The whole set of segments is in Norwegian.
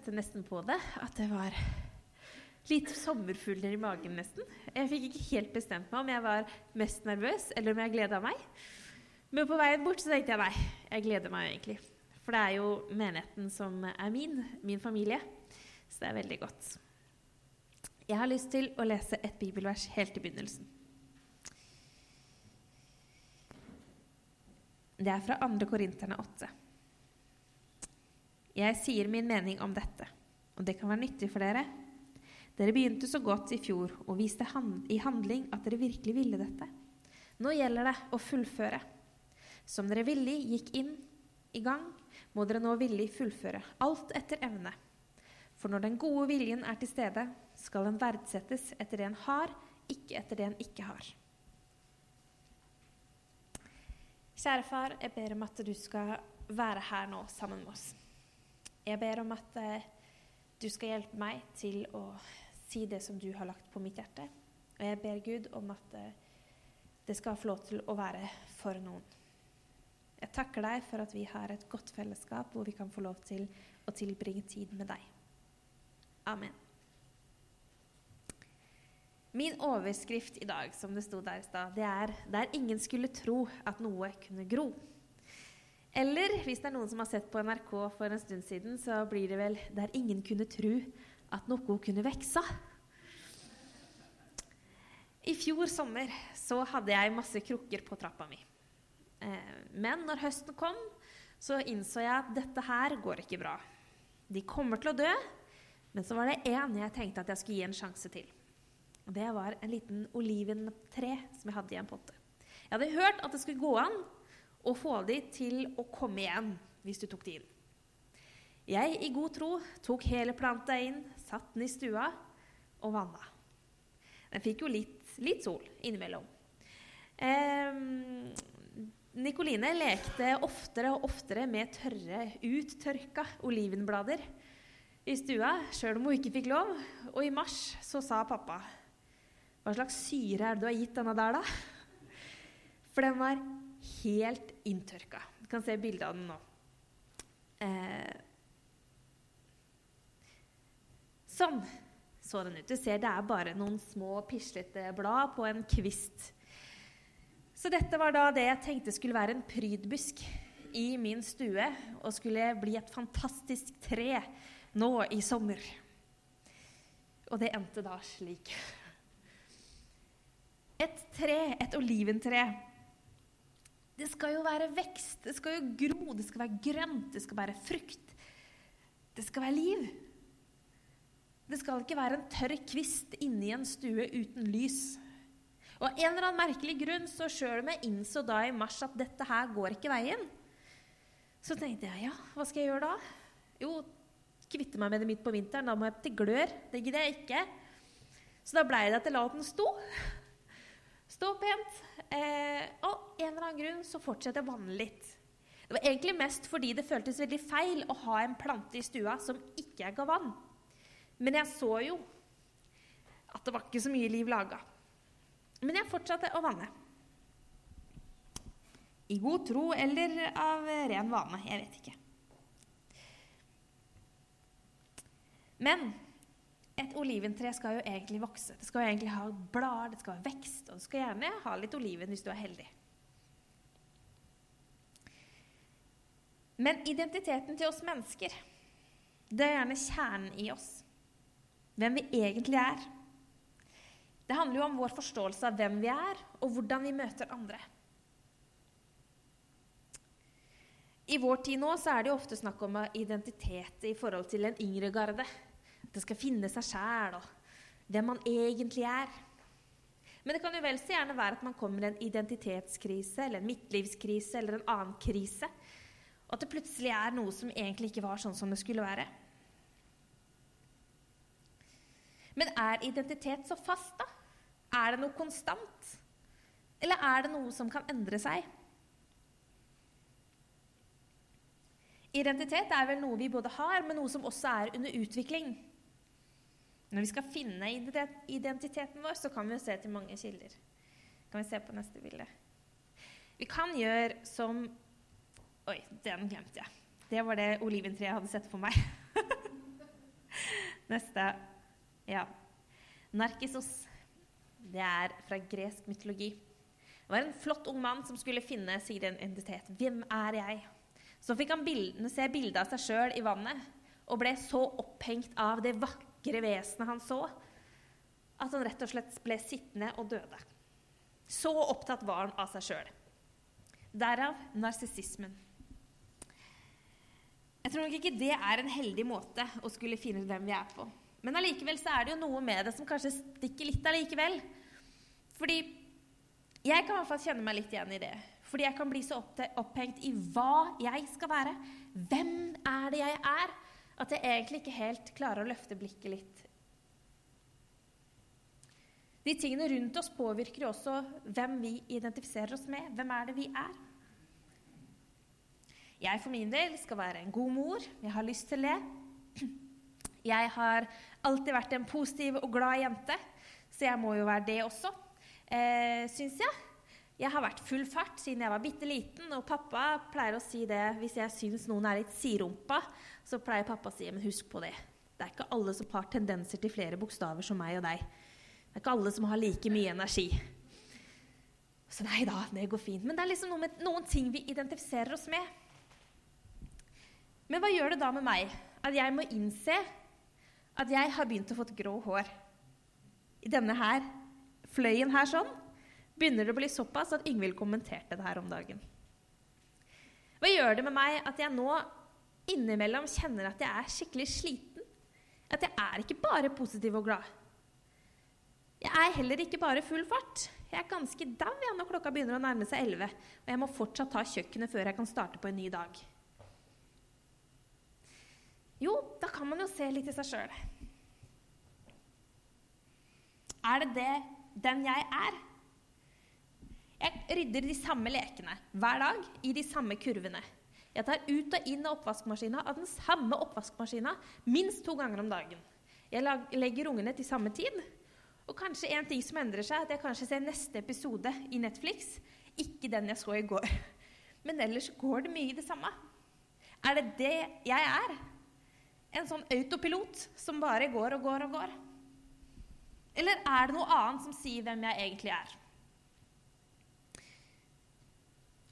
kjente nesten på det, at det var litt sommerfugler i magen, nesten. Jeg fikk ikke helt bestemt meg om jeg var mest nervøs, eller om jeg gleda meg. Men på veien bort så tenkte jeg nei, jeg gleder meg egentlig. For det er jo menigheten som er min, min familie. Så det er veldig godt. Jeg har lyst til å lese et bibelvers helt i begynnelsen. Det er fra 2. Korinterne 8. Jeg sier min mening om dette, og det kan være nyttig for dere. Dere begynte så godt i fjor og viste hand i handling at dere virkelig ville dette. Nå gjelder det å fullføre. Som dere villig gikk inn i gang, må dere nå villig fullføre, alt etter evne. For når den gode viljen er til stede, skal den verdsettes etter det en har, ikke etter det en ikke har. Kjære far, jeg ber om at du skal være her nå sammen med oss. Jeg ber om at eh, du skal hjelpe meg til å si det som du har lagt på mitt hjerte. Og jeg ber Gud om at eh, det skal få lov til å være for noen. Jeg takker deg for at vi har et godt fellesskap hvor vi kan få lov til å tilbringe tid med deg. Amen. Min overskrift i dag, som det sto der i stad, det er 'Der ingen skulle tro at noe kunne gro'. Eller hvis det er noen som har sett på NRK for en stund siden, så blir det vel 'Der ingen kunne tro at noe kunne veksa'. I fjor sommer så hadde jeg masse krukker på trappa mi. Eh, men når høsten kom, så innså jeg at dette her går ikke bra. De kommer til å dø, men så var det én jeg tenkte at jeg skulle gi en sjanse til. Det var en liten oliventre som jeg hadde i en potte. Jeg hadde hørt at det skulle gå an å få de til å komme igjen hvis du tok de inn. Jeg i god tro tok hele planta inn, satte den i stua og vanna. Den fikk jo litt, litt sol innimellom. Eh, Nikoline lekte oftere og oftere med tørre, uttørka olivenblader i stua, sjøl om hun ikke fikk lov. Og i mars så sa pappa hva slags syre er det du har gitt denne der, da? For den var helt inntørka. Du kan se bilde av den nå. Eh, sånn så den ut. Du ser det er bare noen små, pislete blad på en kvist. Så dette var da det jeg tenkte skulle være en prydbusk i min stue, og skulle bli et fantastisk tre nå i sommer. Og det endte da slik. Et tre, et oliventre, det skal jo være vekst, det skal jo gro, det skal være grønt, det skal være frukt. Det skal være liv. Det skal ikke være en tørr kvist inni en stue uten lys. Og av en eller annen merkelig grunn, så sjøl om jeg innså da i mars at dette her går ikke veien, så tenkte jeg ja, hva skal jeg gjøre da? Jo, kvitte meg med det midt på vinteren. Da må jeg til glør. Det gidder jeg ikke. Så da blei det at jeg la den stå. Stå pent. Eh, og en eller annen grunn så fortsetter jeg å vanne litt. Det var egentlig mest fordi det føltes veldig feil å ha en plante i stua som ikke ga vann. Men jeg så jo at det var ikke så mye liv laga. Men jeg fortsatte å vanne. I god tro eller av ren vane. Jeg vet ikke. Men et oliventre skal jo egentlig vokse. Det skal jo egentlig ha blader, det skal ha vekst, og du skal gjerne ha litt oliven hvis du er heldig. Men identiteten til oss mennesker, det er gjerne kjernen i oss. Hvem vi egentlig er. Det handler jo om vår forståelse av hvem vi er, og hvordan vi møter andre. I vår tid nå så er det jo ofte snakk om identitet i forhold til en yngre garde. Det skal finne seg sjæl og hvem man egentlig er. Men det kan jo vel så gjerne være at man kommer i en identitetskrise eller en midtlivskrise eller en annen krise. Og at det plutselig er noe som egentlig ikke var sånn som det skulle være. Men er identitet så fast, da? Er det noe konstant? Eller er det noe som kan endre seg? Identitet er vel noe vi både har, men noe som også er under utvikling. Når vi skal finne identiteten vår, så kan vi jo se til mange kilder. Kan vi se på neste bilde? Vi kan gjøre som Oi, den glemte jeg. Det var det oliventreet hadde sett for meg. Neste. Ja. Narkissos. Det er fra gresk mytologi. Det var en flott ung mann som skulle finne sin identitet. Hvem er jeg? Så fikk han bildene, se bildet av seg sjøl i vannet og ble så opphengt av det vakre vesenet han så, at han rett og slett ble sittende og døde. Så opptatt var han av seg sjøl. Derav narsissismen. Jeg tror nok ikke det er en heldig måte å skulle finne hvem vi er på. Men allikevel så er det jo noe med det som kanskje stikker litt allikevel. Fordi jeg kan i hvert fall kjenne meg litt igjen i det. Fordi jeg kan bli så opphengt i hva jeg skal være. Hvem er det jeg er? At jeg egentlig ikke helt klarer å løfte blikket litt. De tingene rundt oss påvirker jo også hvem vi identifiserer oss med. Hvem er det vi er? Jeg for min del skal være en god mor. Jeg har lyst til det. Jeg har alltid vært en positiv og glad jente, så jeg må jo være det også, eh, syns jeg. Jeg har vært full fart siden jeg var bitte liten, og pappa pleier å si det hvis jeg syns noen er litt sidrumpa, så pleier pappa å si men husk på det. Det er ikke alle som har tendenser til flere bokstaver som meg og deg. Det er ikke alle som har like mye energi. Så nei da, det går fint. Men det er liksom noe med, noen ting vi identifiserer oss med. Men hva gjør det da med meg at jeg må innse at jeg har begynt å få grå hår? I denne her fløyen her sånn begynner det å bli såpass at Yngvild kommenterte det her om dagen. Hva gjør det med meg at jeg nå innimellom kjenner at jeg er skikkelig sliten? At jeg er ikke bare positiv og glad. Jeg er heller ikke bare full fart. Jeg er ganske dau når klokka begynner å nærme seg 11, og jeg må fortsatt ta kjøkkenet før jeg kan starte på en ny dag. Jo, da kan man jo se litt i seg sjøl. Er det det den jeg er? Jeg rydder de samme lekene hver dag i de samme kurvene. Jeg tar ut og inn av oppvaskmaskina av den samme oppvaskmaskina minst to ganger om dagen. Jeg legger ungene til samme tid. Og kanskje en ting som endrer seg, at jeg kanskje ser neste episode i Netflix. Ikke den jeg så i går. Men ellers går det mye i det samme. Er det det jeg er? En sånn autopilot som bare går og går og går? Eller er det noe annet som sier hvem jeg egentlig er?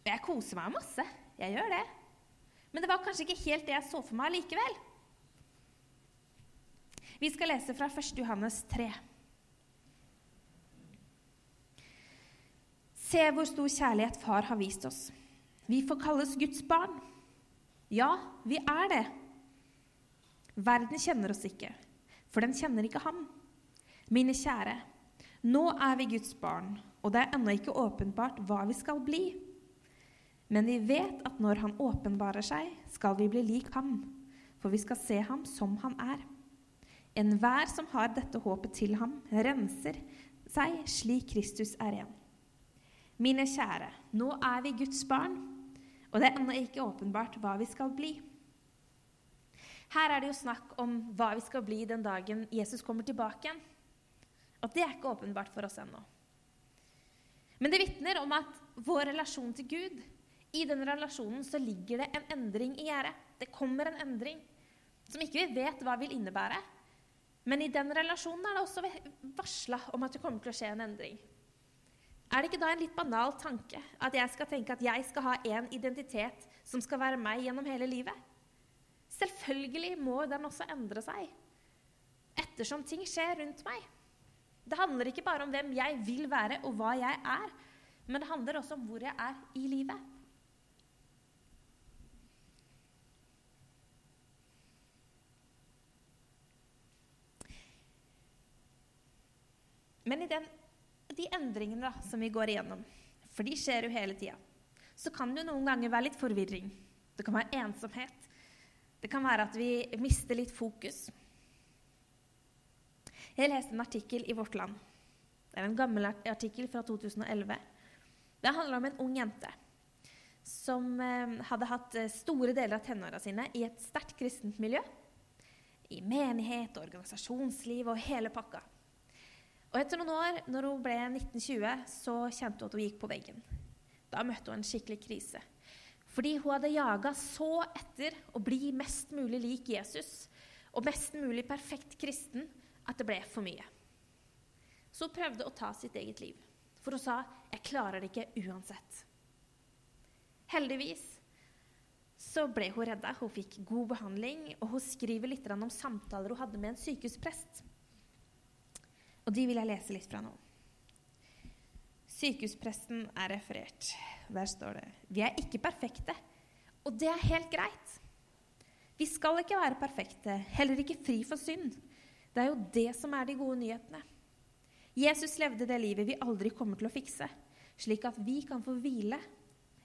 Jeg koser meg masse. Jeg gjør det. Men det var kanskje ikke helt det jeg så for meg likevel. Vi skal lese fra 1. Johannes 3. Se hvor stor kjærlighet Far har vist oss. Vi får kalles Guds barn. Ja, vi er det. Verden kjenner oss ikke, for den kjenner ikke ham. Mine kjære, nå er vi Guds barn, og det er ennå ikke åpenbart hva vi skal bli. Men vi vet at når Han åpenbarer seg, skal vi bli lik ham, for vi skal se ham som han er. Enhver som har dette håpet til ham, renser seg slik Kristus er ren. Mine kjære, nå er vi Guds barn, og det er ennå ikke åpenbart hva vi skal bli. Her er det jo snakk om hva vi skal bli den dagen Jesus kommer tilbake igjen. Og det er ikke åpenbart for oss ennå. Men det vitner om at vår relasjon til Gud I den relasjonen så ligger det en endring i gjære. Det kommer en endring som ikke vi vet hva vil innebære. Men i den relasjonen er det også varsla om at det kommer til å skje en endring. Er det ikke da en litt banal tanke at jeg skal tenke at jeg skal ha en identitet som skal være meg gjennom hele livet? Selvfølgelig må den også endre seg ettersom ting skjer rundt meg. Det handler ikke bare om hvem jeg vil være, og hva jeg er, men det handler også om hvor jeg er i livet. Men i den, de endringene da, som vi går igjennom, for de skjer jo hele tida, så kan det jo noen ganger være litt forvirring. Det kan være ensomhet. Det kan være at vi mister litt fokus. Jeg leste en artikkel i Vårt Land. Det er en gammel artikkel fra 2011. Det handler om en ung jente som eh, hadde hatt eh, store deler av tenåra sine i et sterkt kristent miljø. I menighet, organisasjonsliv og hele pakka. Og etter noen år, når hun ble 1920, så kjente hun at hun gikk på veggen. Da møtte hun en skikkelig krise. Fordi hun hadde jaga så etter å bli mest mulig lik Jesus og mest mulig perfekt kristen at det ble for mye. Så hun prøvde å ta sitt eget liv, for hun sa 'jeg klarer det ikke uansett'. Heldigvis så ble hun redda. Hun fikk god behandling, og hun skriver litt om samtaler hun hadde med en sykehusprest. Og de vil jeg lese litt fra nå. Sykehuspresten er referert. Der står det Vi er ikke perfekte, og det er helt greit. Vi skal ikke være perfekte, heller ikke fri for synd. Det er jo det som er de gode nyhetene. Jesus levde det livet vi aldri kommer til å fikse, slik at vi kan få hvile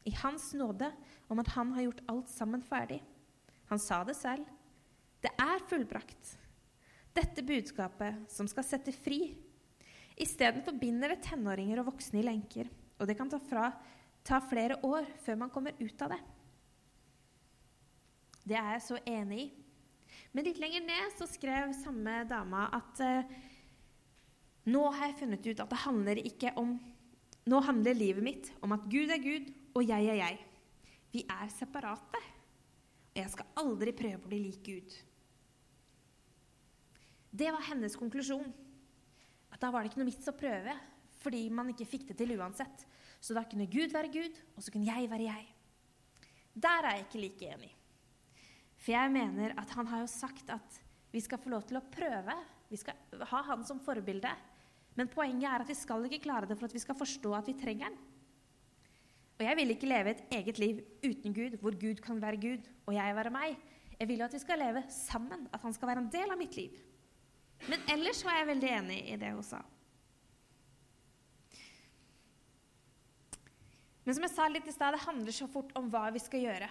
i Hans nåde om at Han har gjort alt sammen ferdig. Han sa det selv. Det er fullbrakt. Dette budskapet som skal sette fri. Isteden binder det tenåringer og voksne i lenker, og det kan ta, fra, ta flere år før man kommer ut av det. Det er jeg så enig i. Men litt lenger ned så skrev samme dama at uh, nå har jeg funnet ut at det handler ikke om Nå handler livet mitt om at Gud er Gud, og jeg er jeg. Vi er separate. Og jeg skal aldri prøve å bli lik Gud. Det var hennes konklusjon. At da var det ikke noe vits å prøve, fordi man ikke fikk det til uansett. Så da kunne Gud være Gud, og så kunne jeg være jeg. Der er jeg ikke like enig. For jeg mener at han har jo sagt at vi skal få lov til å prøve. Vi skal ha han som forbilde. Men poenget er at vi skal ikke klare det for at vi skal forstå at vi trenger han. Og jeg vil ikke leve et eget liv uten Gud, hvor Gud kan være Gud og jeg være meg. Jeg vil jo at vi skal leve sammen, at han skal være en del av mitt liv. Men ellers var jeg veldig enig i det hun sa. Men som jeg sa litt i stad, det handler så fort om hva vi skal gjøre.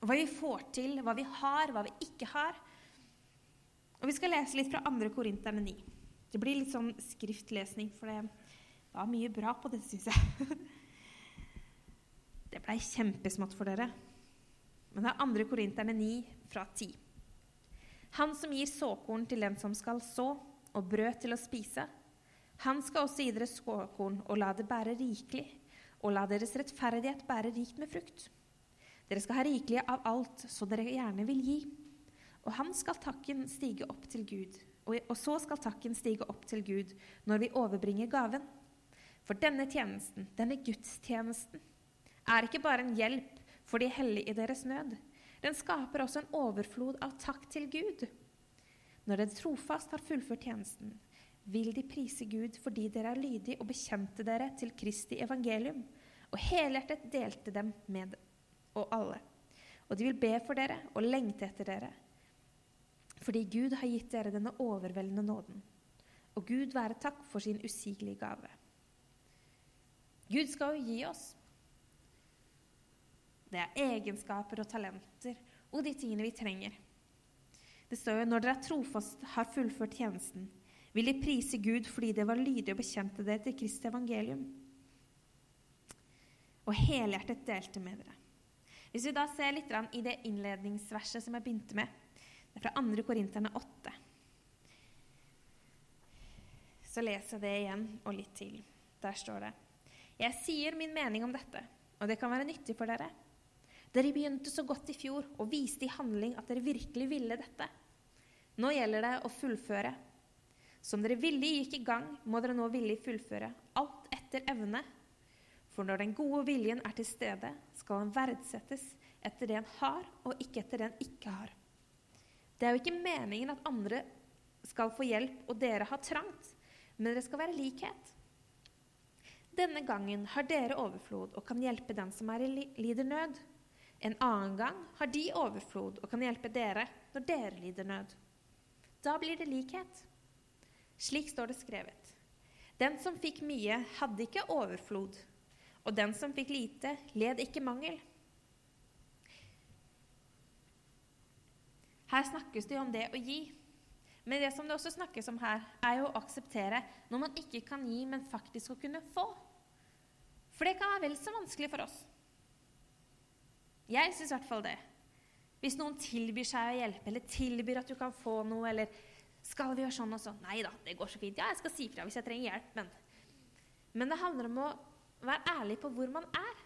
Hva vi får til, hva vi har, hva vi ikke har. Og Vi skal lese litt fra 2. Korinterne 9. Det blir litt sånn skriftlesning, for det var mye bra på det, syns jeg. Det blei kjempesmått for dere. Men det er 2. Korinterne 9 fra 10. Han som gir såkorn til den som skal så, og brød til å spise, han skal også gi dere såkorn og la det bære rikelig, og la deres rettferdighet bære rikt med frukt. Dere skal ha rikelig av alt, så dere gjerne vil gi. Og han skal takken stige opp til Gud, og så skal takken stige opp til Gud når vi overbringer gaven. For denne tjenesten, denne gudstjenesten, er ikke bare en hjelp for de hellige i deres nød. Den skaper også en overflod av takk til Gud. Når dere trofast har fullført tjenesten, vil de prise Gud fordi dere er lydige og bekjente dere til Kristi evangelium, og helhjertet delte dem med og alle. Og de vil be for dere og lengte etter dere. Fordi Gud har gitt dere denne overveldende nåden. Og Gud være takk for sin usigelige gave. Gud skal jo gi oss. Det er egenskaper og talenter og de tingene vi trenger. Det står jo når dere er trofast har fullført tjenesten, vil de prise Gud fordi det var lydige og bekjente dere til Kristi evangelium, og helhjertet delte med dere. Hvis vi da ser litt i det innledningsverset som jeg begynte med, det er fra 2. Korinterne 8, så leser jeg det igjen og litt til. Der står det Jeg sier min mening om dette, og det kan være nyttig for dere. Dere begynte så godt i fjor og viste i handling at dere virkelig ville dette. Nå gjelder det å fullføre. Som dere villig gikk i gang, må dere nå villig fullføre. Alt etter evne for når den gode viljen er til stede, skal den verdsettes etter det en har, og ikke etter det en ikke har. Det er jo ikke meningen at andre skal få hjelp, og dere har trangt, men det skal være likhet. Denne gangen har dere overflod og kan hjelpe den som er i lider nød. En annen gang har de overflod og kan hjelpe dere når dere lider nød. Da blir det likhet. Slik står det skrevet. Den som fikk mye, hadde ikke overflod, og den som fikk lite, led ikke mangel. Her snakkes det jo om det å gi. Men det som det også snakkes om her, er jo å akseptere når man ikke kan gi, men faktisk å kunne få. For det kan være vel så vanskelig for oss. Jeg syns i hvert fall det. Hvis noen tilbyr seg å hjelpe, eller tilbyr at du kan få noe, eller skal vi gjøre sånn og sånn? Nei da, det går så fint. Ja, jeg skal si fra hvis jeg trenger hjelp, men Men det handler om å være ærlig på hvor man er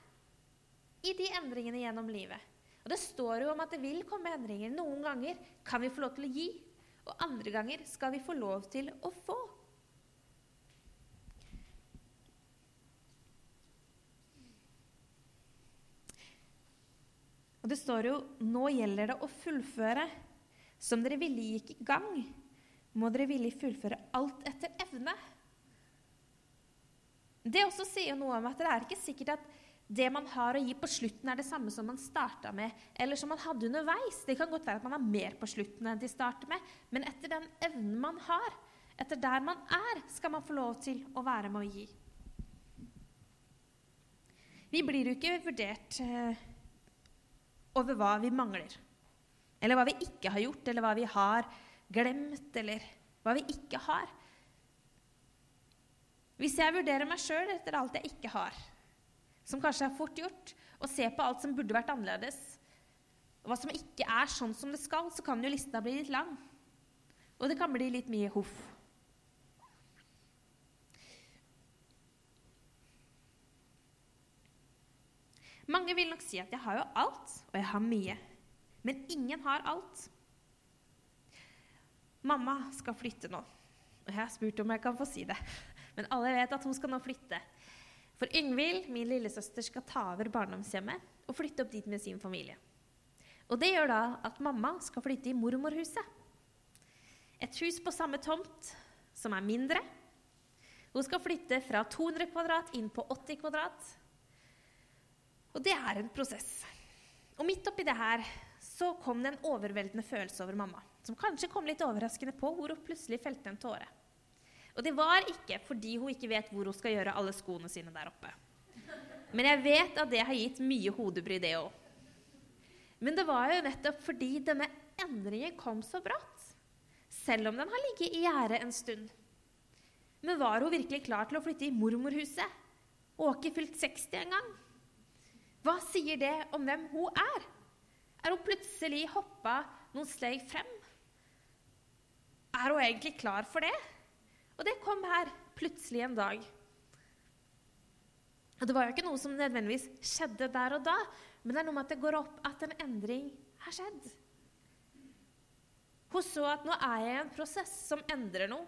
i de endringene gjennom livet. Og Det står jo om at det vil komme endringer. Noen ganger kan vi få lov til å gi, og andre ganger skal vi få lov til å få. Og det står jo 'nå gjelder det å fullføre'. Som dere ville gikk i gang, må dere villig fullføre alt etter evne. Det også sier noe om at det er ikke sikkert at det man har å gi på slutten, er det samme som man starta med, eller som man hadde underveis. Det kan godt være at man har mer på slutten enn de starter med, men etter den evnen man har, etter der man er, skal man få lov til å være med å gi. Vi blir jo ikke vurdert eh, over hva vi mangler, eller hva vi ikke har gjort, eller hva vi har glemt, eller hva vi ikke har. Hvis jeg vurderer meg sjøl etter alt jeg ikke har, som kanskje er fort gjort, og ser på alt som burde vært annerledes, og hva som ikke er sånn som det skal, så kan jo lista bli litt lang. Og det kan bli litt mye hoff. Mange vil nok si at jeg har jo alt, og jeg har mye. Men ingen har alt. Mamma skal flytte nå. Og jeg har spurt om jeg kan få si det. Men alle vet at hun skal nå flytte. For Yngvild, min lillesøster, skal ta over barndomshjemmet og flytte opp dit med sin familie. Og det gjør da at mamma skal flytte i mormorhuset. Et hus på samme tomt, som er mindre. Hun skal flytte fra 200 kvadrat inn på 80 kvadrat. Og det er en prosess. Og midt oppi det her så kom det en overveldende følelse over mamma, som kanskje kom litt overraskende på hvor hun plutselig felte en tåre. Og det var ikke fordi hun ikke vet hvor hun skal gjøre alle skoene sine der oppe. Men jeg vet at det har gitt mye hodebry, det òg. Men det var jo nettopp fordi denne endringen kom så brått. Selv om den har ligget i gjerdet en stund. Men var hun virkelig klar til å flytte i mormorhuset? Og ikke fylt 60 engang? Hva sier det om hvem hun er? Er hun plutselig hoppa noen steg frem? Er hun egentlig klar for det? Og det kom her plutselig en dag. Og Det var jo ikke noe som nødvendigvis skjedde der og da, men det er noe med at det går opp at en endring har skjedd. Hun så at nå er jeg i en prosess som endrer noe.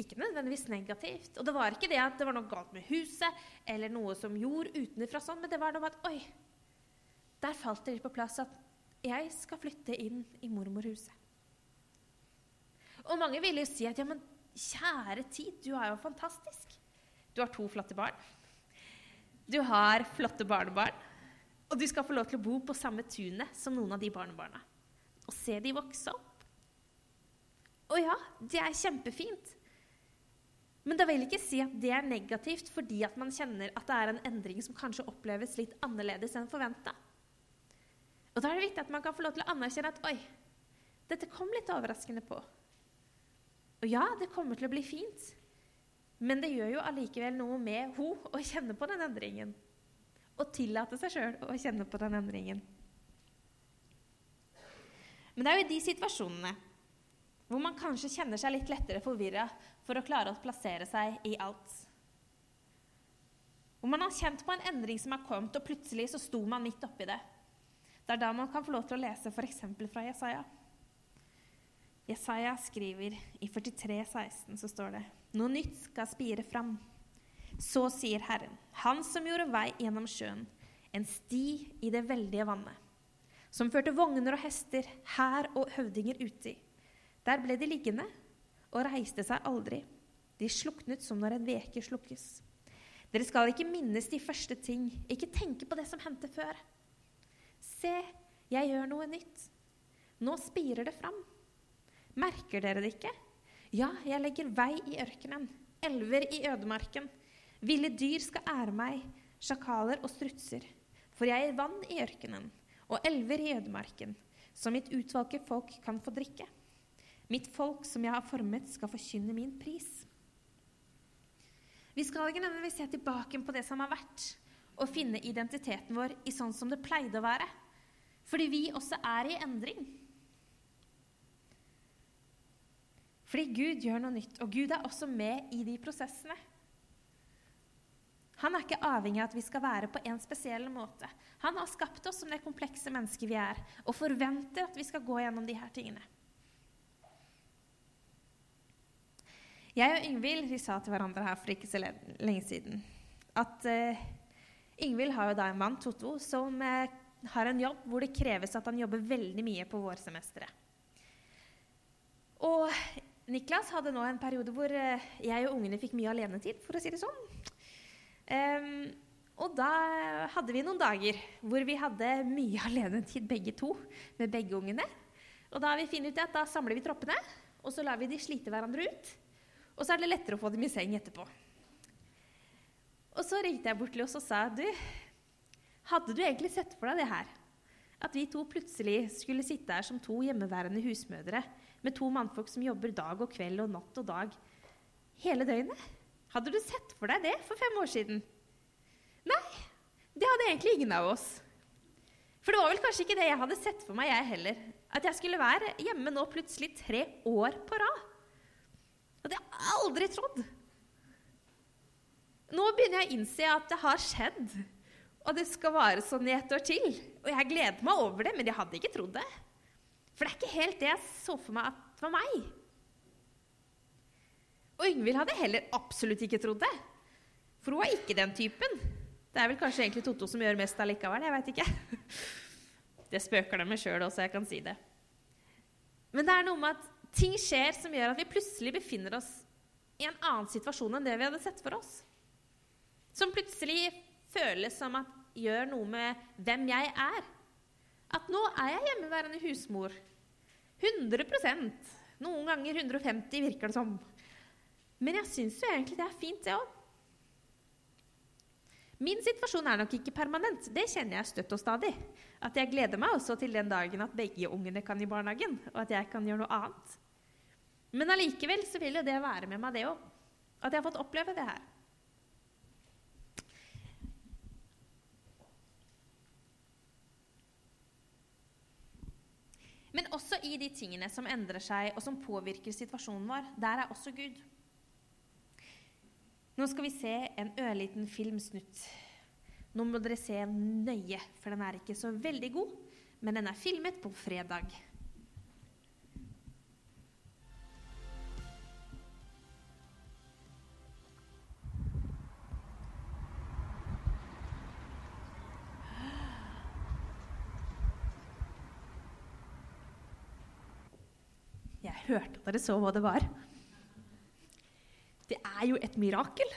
Ikke nødvendigvis negativt. Og det var ikke det at det var noe galt med huset eller noe som gjorde utenfra sånn, men det var noe med at oi, der falt det litt på plass at jeg skal flytte inn i mormorhuset. Og mange ville jo si at ja, men kjære tid, du er jo fantastisk. Du har to flotte barn. Du har flotte barnebarn. Og du skal få lov til å bo på samme tunet som noen av de barnebarna. Og se de vokse opp. Og ja, det er kjempefint. Men det vil ikke si at det er negativt fordi at man kjenner at det er en endring som kanskje oppleves litt annerledes enn forventa. Og da er det viktig at man kan få lov til å anerkjenne at oi, dette kom litt overraskende på. Og ja, det kommer til å bli fint, men det gjør jo allikevel noe med ho å kjenne på den endringen. Og tillate seg sjøl å kjenne på den endringen. Men det er jo i de situasjonene hvor man kanskje kjenner seg litt lettere forvirra for å klare å plassere seg i alt. Om man har kjent på en endring som har kommet, og plutselig så sto man midt oppi det. Det er da man kan få lov til å lese f.eks. fra Jesaja. Jesaja skriver i 43, 16, så står det Noe nytt skal spire fram. Så sier Herren, Han som gjorde vei gjennom sjøen, en sti i det veldige vannet, som førte vogner og hester, hær og høvdinger uti. Der ble de liggende og reiste seg aldri. De sluknet som når en veke slukkes. Dere skal ikke minnes de første ting, ikke tenke på det som hendte før. Se, jeg gjør noe nytt. Nå spirer det fram. Merker dere det ikke? Ja, jeg legger vei i ørkenen, elver i ødemarken. Ville dyr skal ære meg, sjakaler og strutser. For jeg gir vann i ørkenen og elver i ødemarken, som mitt utvalgte folk kan få drikke. Mitt folk som jeg har formet, skal forkynne min pris. Vi skal ikke nødvendigvis se tilbake på det som har vært, og finne identiteten vår i sånn som det pleide å være. Fordi vi også er i endring. Fordi Gud gjør noe nytt, og Gud er også med i de prosessene. Han er ikke avhengig av at vi skal være på en spesiell måte. Han har skapt oss som det komplekse mennesket vi er, og forventer at vi skal gå gjennom de her tingene. Jeg og Yngvild vi sa til hverandre her for ikke så lenge siden at uh, Yngvild har jo da en mann, Totto, som uh, har en jobb hvor det kreves at han jobber veldig mye på vårsemesteret. Og Niklas hadde nå en periode hvor uh, jeg og ungene fikk mye alenetid, for å si det sånn. Um, og da hadde vi noen dager hvor vi hadde mye alenetid begge to, med begge ungene. Og da har vi funnet ut at da samler vi troppene, og så lar vi de slite hverandre ut. Og så er det lettere å få dem i seng etterpå. Og så ringte jeg bort til oss og sa du, hadde du egentlig sett for deg det her? At vi to plutselig skulle sitte her som to hjemmeværende husmødre med to mannfolk som jobber dag og kveld og natt og dag hele døgnet? Hadde du sett for deg det for fem år siden? Nei, det hadde egentlig ingen av oss. For det var vel kanskje ikke det jeg hadde sett for meg, jeg heller. At jeg skulle være hjemme nå plutselig tre år på rad. Det hadde jeg aldri trodd. Nå begynner jeg å innse at det har skjedd, og det skal vare sånn i et år til. Og jeg gleder meg over det, men jeg hadde ikke trodd det. For det er ikke helt det jeg så for meg at det var meg. Og Yngvild hadde heller absolutt ikke trodd det. For hun var ikke den typen. Det er vel kanskje egentlig Totto som gjør mest allikevel. Jeg veit ikke. Det spøker de med sjøl også, jeg kan si det. Men det er noe med at ting skjer som gjør at vi plutselig befinner oss i en annen situasjon enn det vi hadde sett for oss. Som plutselig føles som at gjør noe med hvem jeg er. At nå er jeg hjemmeværende husmor. 100% Noen ganger 150, virker det som. Men jeg syns jo egentlig det er fint, det òg. Min situasjon er nok ikke permanent. Det kjenner jeg støtt og stadig. At jeg gleder meg også til den dagen at begge ungene kan i barnehagen, og at jeg kan gjøre noe annet. Men allikevel så vil jo det være med meg, det òg. At jeg har fått oppleve det her. Men også i de tingene som endrer seg, og som påvirker situasjonen vår, der er også Gud. Nå skal vi se en ørliten filmsnutt. Nå må dere se nøye, for den er ikke så veldig god, men den er filmet på fredag. Hørte at dere så hva det var. Det er jo et mirakel.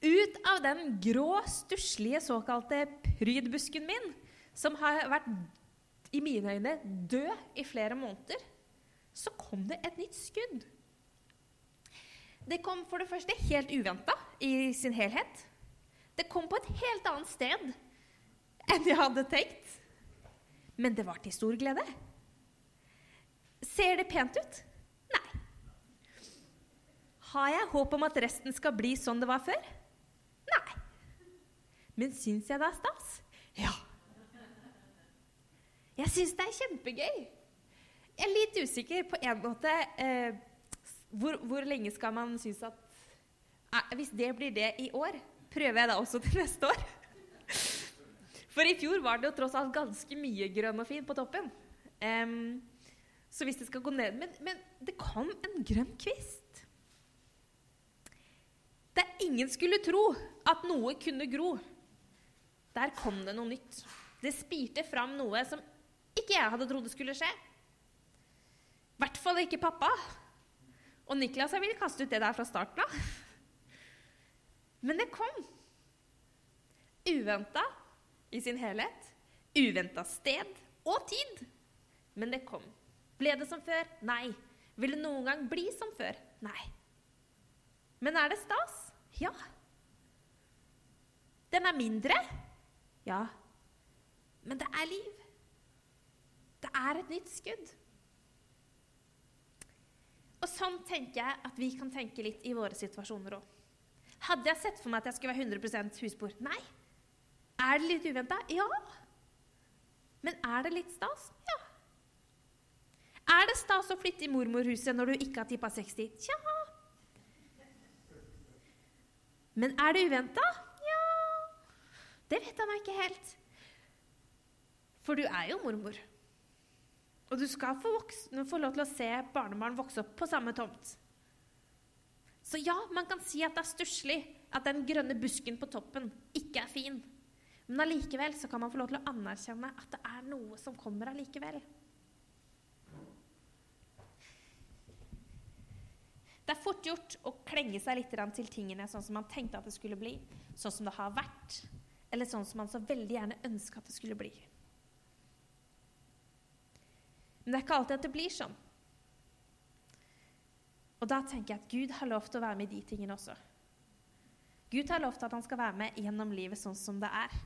Ut av den grå, stusslige såkalte prydbusken min, som har vært i mine øyne død i flere måneder, så kom det et nytt skudd. Det kom for det første helt uventa i sin helhet. Det kom på et helt annet sted enn jeg hadde tenkt. Men det var til stor glede. Ser det pent ut? Nei. Har jeg håp om at resten skal bli sånn det var før? Nei. Men syns jeg det er stas? Ja. Jeg syns det er kjempegøy. Jeg er litt usikker på en måte eh, hvor, hvor, lenge skal man synes at eh, Hvis det blir det i år, prøver jeg da også til neste år? For i fjor var det jo tross alt ganske mye grønn og fin på toppen. Um, så hvis det skal gå ned Men, men det kom en grønn kvist. Der ingen skulle tro at noe kunne gro. Der kom det noe nytt. Det spirte fram noe som ikke jeg hadde trodd skulle skje. I hvert fall ikke pappa. Og Niklas jeg ville kaste ut det der fra starten av. Men det kom. Uventa i sin helhet. Uventa sted og tid. Men det kom. Ble det som før? Nei. Vil det noen gang bli som før? Nei. Men er det stas? Ja. Den er mindre? Ja. Men det er liv. Det er et nytt skudd. Og sånn tenker jeg at vi kan tenke litt i våre situasjoner òg. Hadde jeg sett for meg at jeg skulle være 100% husbord? Nei. Er det litt uventa? Ja. Men er det litt stas? Ja. Er det stas å flytte i mormorhuset når du ikke har tippa 60? Tja. Men er det uventa? Ja Det vet meg ikke helt. For du er jo mormor. Og du skal få, voksne, få lov til å se barnebarn vokse opp på samme tomt. Så ja, man kan si at det er stusslig at den grønne busken på toppen ikke er fin. Men allikevel så kan man få lov til å anerkjenne at det er noe som kommer allikevel. Det er fort gjort å klenge seg litt til tingene sånn som man tenkte at det skulle bli, sånn som det har vært, eller sånn som man så veldig gjerne ønska at det skulle bli. Men det er ikke alltid at det blir sånn. Og da tenker jeg at Gud har lov til å være med i de tingene også. Gud har lov til at han skal være med gjennom livet sånn som det er.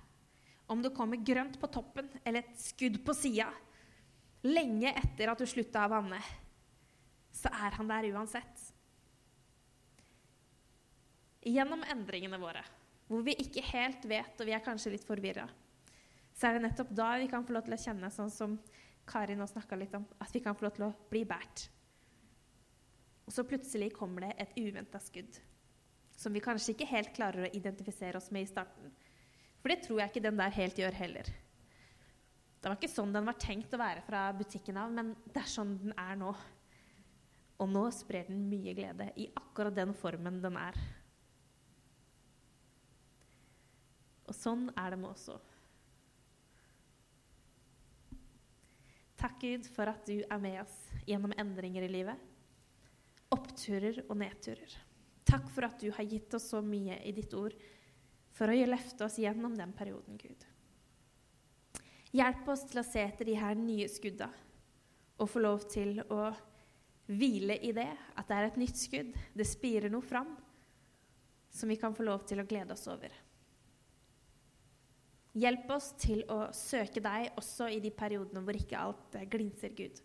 Om det kommer grønt på toppen eller et skudd på sida, lenge etter at du slutta å vanne, så er han der uansett gjennom endringene våre, hvor vi ikke helt vet, og vi er kanskje litt forvirra, så er det nettopp da vi kan få lov til å kjenne, sånn som Kari nå snakka litt om, at vi kan få lov til å bli båret. Og så plutselig kommer det et uventa skudd, som vi kanskje ikke helt klarer å identifisere oss med i starten. For det tror jeg ikke den der helt gjør heller. Det var ikke sånn den var tenkt å være fra butikken av, men det er sånn den er nå. Og nå sprer den mye glede i akkurat den formen den er. Og sånn er det med oss òg. Takk, Gud, for at du er med oss gjennom endringer i livet. Oppturer og nedturer. Takk for at du har gitt oss så mye i ditt ord for å løfte oss gjennom den perioden, Gud. Hjelp oss til å se etter de her nye skudda og få lov til å hvile i det, at det er et nytt skudd, det spirer noe fram, som vi kan få lov til å glede oss over. Hjelp oss til å søke deg også i de periodene hvor ikke alt glinser, Gud.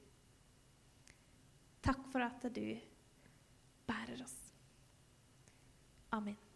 Takk for at du bærer oss. Amen.